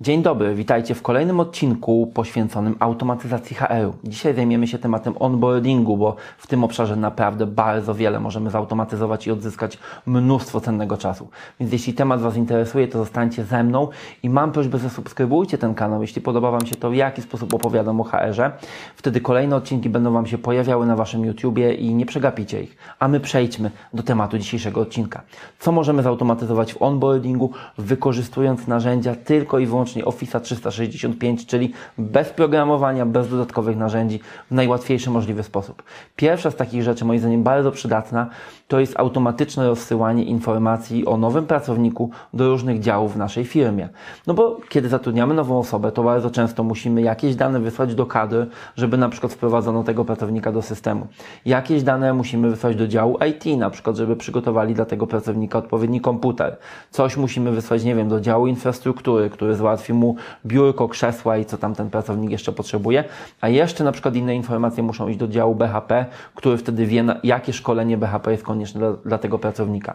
Dzień dobry, witajcie w kolejnym odcinku poświęconym automatyzacji HR-u. Dzisiaj zajmiemy się tematem onboardingu, bo w tym obszarze naprawdę bardzo wiele możemy zautomatyzować i odzyskać mnóstwo cennego czasu. Więc jeśli temat Was interesuje, to zostańcie ze mną i mam prośbę, zasubskrybujcie ten kanał, jeśli podoba Wam się to, w jaki sposób opowiadam o HR-ze. Wtedy kolejne odcinki będą Wam się pojawiały na Waszym YouTubie i nie przegapicie ich. A my przejdźmy do tematu dzisiejszego odcinka. Co możemy zautomatyzować w onboardingu, wykorzystując narzędzia tylko i wyłącznie wyłącznie Office 365, czyli bez programowania, bez dodatkowych narzędzi, w najłatwiejszy możliwy sposób. Pierwsza z takich rzeczy, moim zdaniem bardzo przydatna, to jest automatyczne rozsyłanie informacji o nowym pracowniku do różnych działów w naszej firmie. No bo kiedy zatrudniamy nową osobę, to bardzo często musimy jakieś dane wysłać do kadry, żeby na przykład wprowadzono tego pracownika do systemu. Jakieś dane musimy wysłać do działu IT, na przykład, żeby przygotowali dla tego pracownika odpowiedni komputer. Coś musimy wysłać, nie wiem, do działu infrastruktury, który załatwi załatwi mu biurko, krzesła i co tam ten pracownik jeszcze potrzebuje, a jeszcze na przykład inne informacje muszą iść do działu BHP, który wtedy wie, jakie szkolenie BHP jest konieczne dla, dla tego pracownika.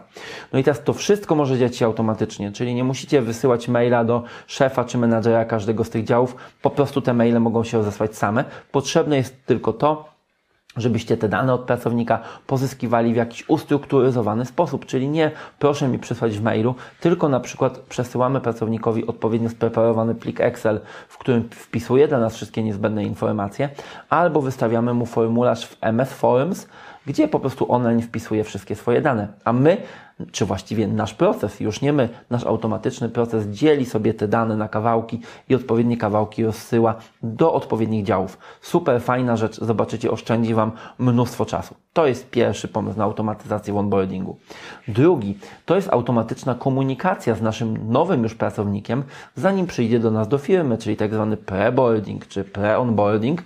No i teraz to wszystko może dziać się automatycznie, czyli nie musicie wysyłać maila do szefa czy menadżera każdego z tych działów, po prostu te maile mogą się rozesłać same. Potrzebne jest tylko to, żebyście te dane od pracownika pozyskiwali w jakiś ustrukturyzowany sposób, czyli nie proszę mi przysłać w mailu, tylko na przykład przesyłamy pracownikowi odpowiednio spreparowany plik Excel, w którym wpisuje dla nas wszystkie niezbędne informacje, albo wystawiamy mu formularz w MS Forms, gdzie po prostu online wpisuje wszystkie swoje dane, a my czy właściwie nasz proces, już nie my, nasz automatyczny proces dzieli sobie te dane na kawałki i odpowiednie kawałki rozsyła do odpowiednich działów. Super fajna rzecz, zobaczycie, oszczędzi Wam mnóstwo czasu. To jest pierwszy pomysł na automatyzację w onboardingu. Drugi to jest automatyczna komunikacja z naszym nowym już pracownikiem, zanim przyjdzie do nas do firmy, czyli tak zwany pre-boarding czy pre-onboarding,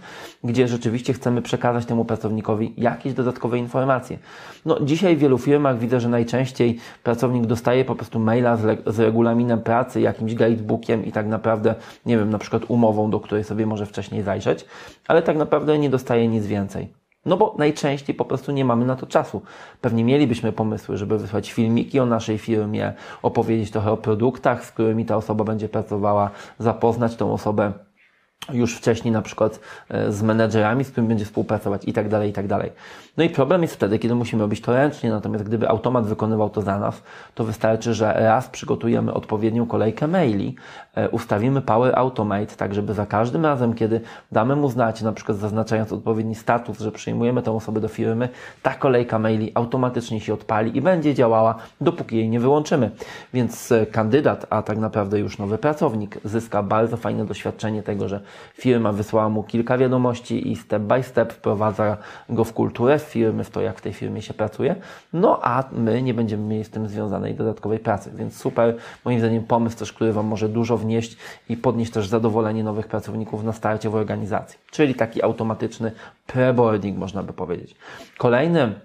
gdzie rzeczywiście chcemy przekazać temu pracownikowi jakieś dodatkowe informacje. No, dzisiaj w wielu firmach widzę, że najczęściej pracownik dostaje po prostu maila z, z regulaminem pracy, jakimś guidebookiem i tak naprawdę, nie wiem, na przykład umową, do której sobie może wcześniej zajrzeć, ale tak naprawdę nie dostaje nic więcej. No bo najczęściej po prostu nie mamy na to czasu. Pewnie mielibyśmy pomysły, żeby wysłać filmiki o naszej firmie, opowiedzieć trochę o produktach, z którymi ta osoba będzie pracowała, zapoznać tą osobę już wcześniej na przykład e, z menedżerami, z którymi będzie współpracować i tak dalej, i tak dalej. No i problem jest wtedy, kiedy musimy robić to ręcznie, natomiast gdyby automat wykonywał to za nas, to wystarczy, że raz przygotujemy odpowiednią kolejkę maili, e, ustawimy Power Automate, tak żeby za każdym razem, kiedy damy mu znać, na przykład zaznaczając odpowiedni status, że przyjmujemy tę osobę do firmy, ta kolejka maili automatycznie się odpali i będzie działała, dopóki jej nie wyłączymy. Więc e, kandydat, a tak naprawdę już nowy pracownik, zyska bardzo fajne doświadczenie tego, że firma wysłała mu kilka wiadomości i step by step wprowadza go w kulturę. Firmy, w to jak w tej firmie się pracuje, no a my nie będziemy mieli z tym związanej dodatkowej pracy, więc super, moim zdaniem pomysł też, który Wam może dużo wnieść i podnieść też zadowolenie nowych pracowników na starcie w organizacji, czyli taki automatyczny preboarding można by powiedzieć. Kolejny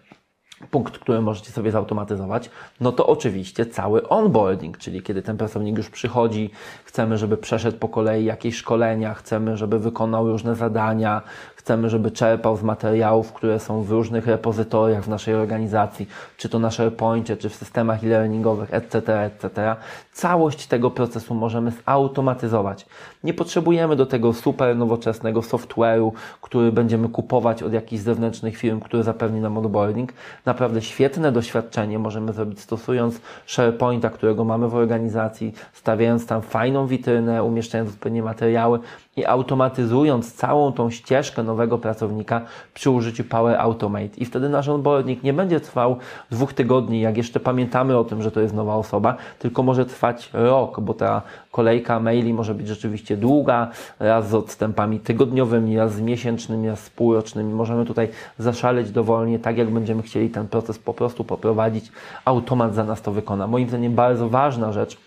punkt, który możecie sobie zautomatyzować, no to oczywiście cały onboarding, czyli kiedy ten pracownik już przychodzi, chcemy, żeby przeszedł po kolei jakieś szkolenia, chcemy, żeby wykonał różne zadania, Chcemy, żeby czerpał z materiałów, które są w różnych repozytoriach w naszej organizacji, czy to na SharePointie, czy w systemach e-learningowych, etc., etc. Całość tego procesu możemy zautomatyzować. Nie potrzebujemy do tego super nowoczesnego software'u, który będziemy kupować od jakichś zewnętrznych firm, który zapewni nam onboarding. Naprawdę świetne doświadczenie możemy zrobić stosując SharePointa, którego mamy w organizacji, stawiając tam fajną witrynę, umieszczając odpowiednie materiały i automatyzując całą tą ścieżkę nowego pracownika przy użyciu Power Automate. I wtedy nasz onboarding nie będzie trwał dwóch tygodni, jak jeszcze pamiętamy o tym, że to jest nowa osoba, tylko może trwać rok, bo ta kolejka maili może być rzeczywiście długa, raz z odstępami tygodniowymi, raz z miesięcznymi, raz z półrocznymi. Możemy tutaj zaszaleć dowolnie, tak jak będziemy chcieli ten proces po prostu poprowadzić. Automat za nas to wykona. Moim zdaniem bardzo ważna rzecz,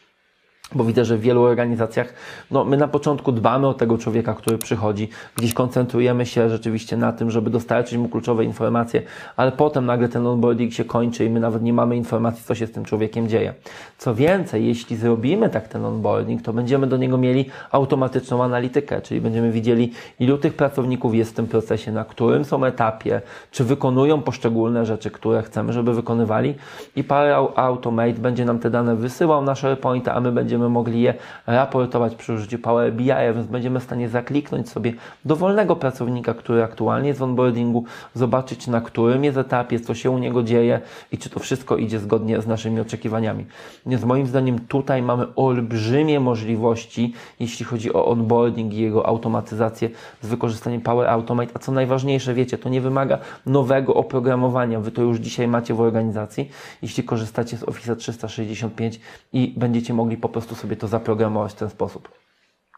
bo widzę, że w wielu organizacjach, no my na początku dbamy o tego człowieka, który przychodzi, gdzieś koncentrujemy się rzeczywiście na tym, żeby dostarczyć mu kluczowe informacje, ale potem nagle ten onboarding się kończy i my nawet nie mamy informacji, co się z tym człowiekiem dzieje. Co więcej, jeśli zrobimy tak ten onboarding, to będziemy do niego mieli automatyczną analitykę, czyli będziemy widzieli, ilu tych pracowników jest w tym procesie, na którym są etapie, czy wykonują poszczególne rzeczy, które chcemy, żeby wykonywali i Power Automate będzie nam te dane wysyłał na SharePoint, a my będziemy będziemy mogli je raportować przy użyciu Power BI, więc będziemy w stanie zakliknąć sobie dowolnego pracownika, który aktualnie jest w onboardingu, zobaczyć na którym jest etapie, co się u niego dzieje i czy to wszystko idzie zgodnie z naszymi oczekiwaniami. Więc moim zdaniem tutaj mamy olbrzymie możliwości, jeśli chodzi o onboarding i jego automatyzację z wykorzystaniem Power Automate, a co najważniejsze, wiecie, to nie wymaga nowego oprogramowania. Wy to już dzisiaj macie w organizacji, jeśli korzystacie z Office 365 i będziecie mogli po prostu sobie to zaprogramować w ten sposób.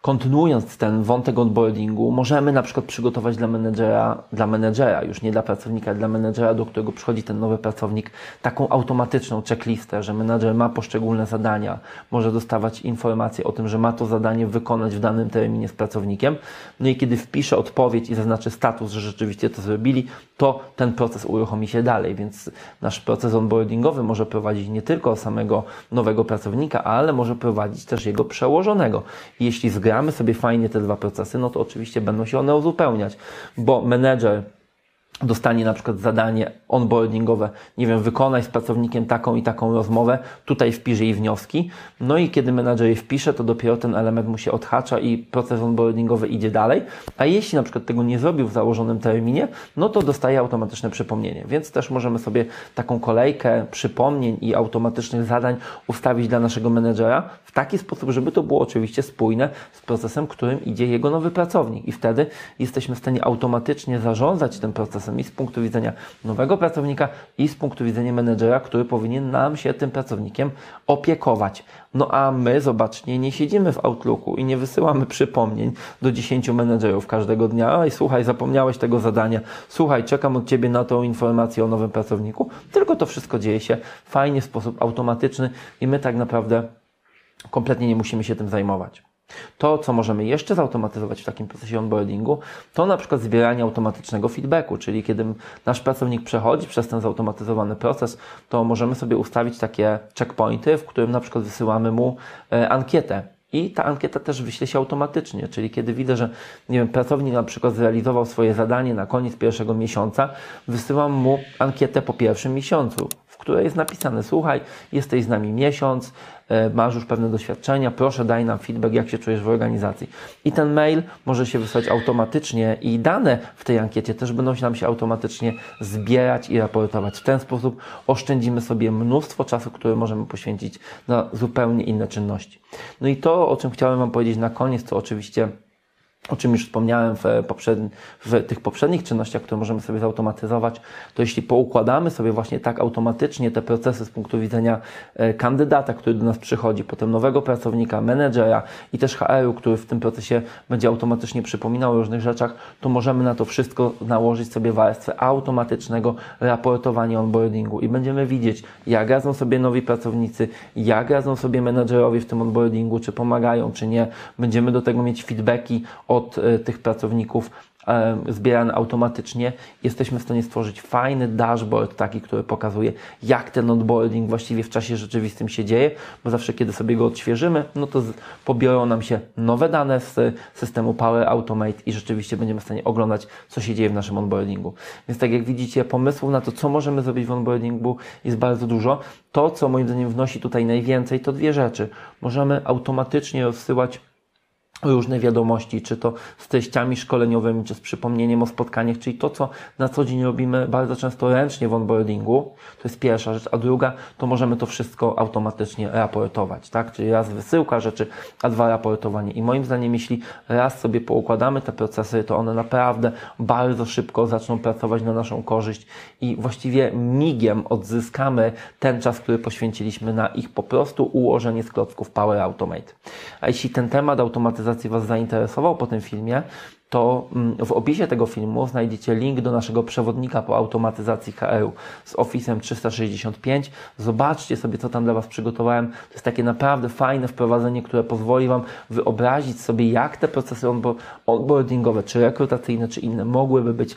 Kontynuując ten wątek onboardingu, możemy na przykład przygotować dla menedżera, dla menedżera, już nie dla pracownika, dla menedżera, do którego przychodzi ten nowy pracownik, taką automatyczną checklistę, że menedżer ma poszczególne zadania, może dostawać informacje o tym, że ma to zadanie wykonać w danym terminie z pracownikiem. No i kiedy wpisze odpowiedź i zaznaczy status, że rzeczywiście to zrobili, to ten proces uruchomi się dalej, więc nasz proces onboardingowy może prowadzić nie tylko samego nowego pracownika, ale może prowadzić też jego przełożonego. Jeśli zgramy sobie fajnie te dwa procesy, no to oczywiście będą się one uzupełniać, bo menedżer dostanie na przykład zadanie onboardingowe, nie wiem, wykonaj z pracownikiem taką i taką rozmowę, tutaj wpisz jej wnioski, no i kiedy menadżer je wpisze, to dopiero ten element mu się odhacza i proces onboardingowy idzie dalej, a jeśli na przykład tego nie zrobił w założonym terminie, no to dostaje automatyczne przypomnienie, więc też możemy sobie taką kolejkę przypomnień i automatycznych zadań ustawić dla naszego menedżera w taki sposób, żeby to było oczywiście spójne z procesem, którym idzie jego nowy pracownik. I wtedy jesteśmy w stanie automatycznie zarządzać tym procesem i z punktu widzenia nowego pracownika, i z punktu widzenia menedżera, który powinien nam się tym pracownikiem opiekować. No a my, zobaczcie, nie siedzimy w Outlooku i nie wysyłamy przypomnień do 10 menedżerów każdego dnia. Oj, słuchaj, zapomniałeś tego zadania, słuchaj, czekam od Ciebie na tą informację o nowym pracowniku. Tylko to wszystko dzieje się fajnie, w sposób automatyczny i my tak naprawdę kompletnie nie musimy się tym zajmować. To, co możemy jeszcze zautomatyzować w takim procesie onboardingu, to na przykład zbieranie automatycznego feedbacku, czyli kiedy nasz pracownik przechodzi przez ten zautomatyzowany proces, to możemy sobie ustawić takie checkpointy, w którym na przykład wysyłamy mu e, ankietę. I ta ankieta też wyśle się automatycznie, czyli kiedy widzę, że nie wiem, pracownik na przykład zrealizował swoje zadanie na koniec pierwszego miesiąca, wysyłam mu ankietę po pierwszym miesiącu, w której jest napisane: Słuchaj, jesteś z nami miesiąc, E, masz już pewne doświadczenia, proszę daj nam feedback, jak się czujesz w organizacji. I ten mail może się wysłać automatycznie i dane w tej ankiecie też będą się nam się automatycznie zbierać i raportować. W ten sposób oszczędzimy sobie mnóstwo czasu, które możemy poświęcić na zupełnie inne czynności. No i to, o czym chciałem Wam powiedzieć na koniec, to oczywiście o czym już wspomniałem w, w, tych poprzednich czynnościach, które możemy sobie zautomatyzować, to jeśli poukładamy sobie właśnie tak automatycznie te procesy z punktu widzenia e, kandydata, który do nas przychodzi, potem nowego pracownika, menedżera i też HR-u, który w tym procesie będzie automatycznie przypominał o różnych rzeczach, to możemy na to wszystko nałożyć sobie warstwę automatycznego raportowania onboardingu i będziemy widzieć, jak radzą sobie nowi pracownicy, jak radzą sobie menedżerowie w tym onboardingu, czy pomagają, czy nie. Będziemy do tego mieć feedbacki od e, tych pracowników e, zbierane automatycznie. Jesteśmy w stanie stworzyć fajny dashboard, taki, który pokazuje, jak ten onboarding właściwie w czasie rzeczywistym się dzieje, bo zawsze, kiedy sobie go odświeżymy, no to pobiorą nam się nowe dane z systemu Power Automate i rzeczywiście będziemy w stanie oglądać, co się dzieje w naszym onboardingu. Więc tak jak widzicie, pomysłów na to, co możemy zrobić w onboardingu jest bardzo dużo. To, co moim zdaniem wnosi tutaj najwięcej, to dwie rzeczy. Możemy automatycznie rozsyłać różne wiadomości, czy to z treściami szkoleniowymi, czy z przypomnieniem o spotkaniach, czyli to, co na co dzień robimy bardzo często ręcznie w onboardingu, to jest pierwsza rzecz, a druga, to możemy to wszystko automatycznie raportować, tak? Czyli raz wysyłka rzeczy, a dwa raportowanie. I moim zdaniem, jeśli raz sobie poukładamy te procesy, to one naprawdę bardzo szybko zaczną pracować na naszą korzyść i właściwie migiem odzyskamy ten czas, który poświęciliśmy na ich po prostu ułożenie z klocków Power Automate. A jeśli ten temat automatyzacji automatyzacji Was zainteresował po tym filmie, to mm, w opisie tego filmu znajdziecie link do naszego przewodnika po automatyzacji KR z Office 365. Zobaczcie sobie, co tam dla Was przygotowałem. To jest takie naprawdę fajne wprowadzenie, które pozwoli Wam wyobrazić sobie, jak te procesy onboardingowe, czy rekrutacyjne, czy inne mogłyby być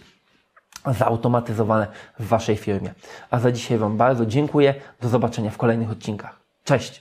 zautomatyzowane w Waszej firmie. A za dzisiaj Wam bardzo dziękuję. Do zobaczenia w kolejnych odcinkach. Cześć!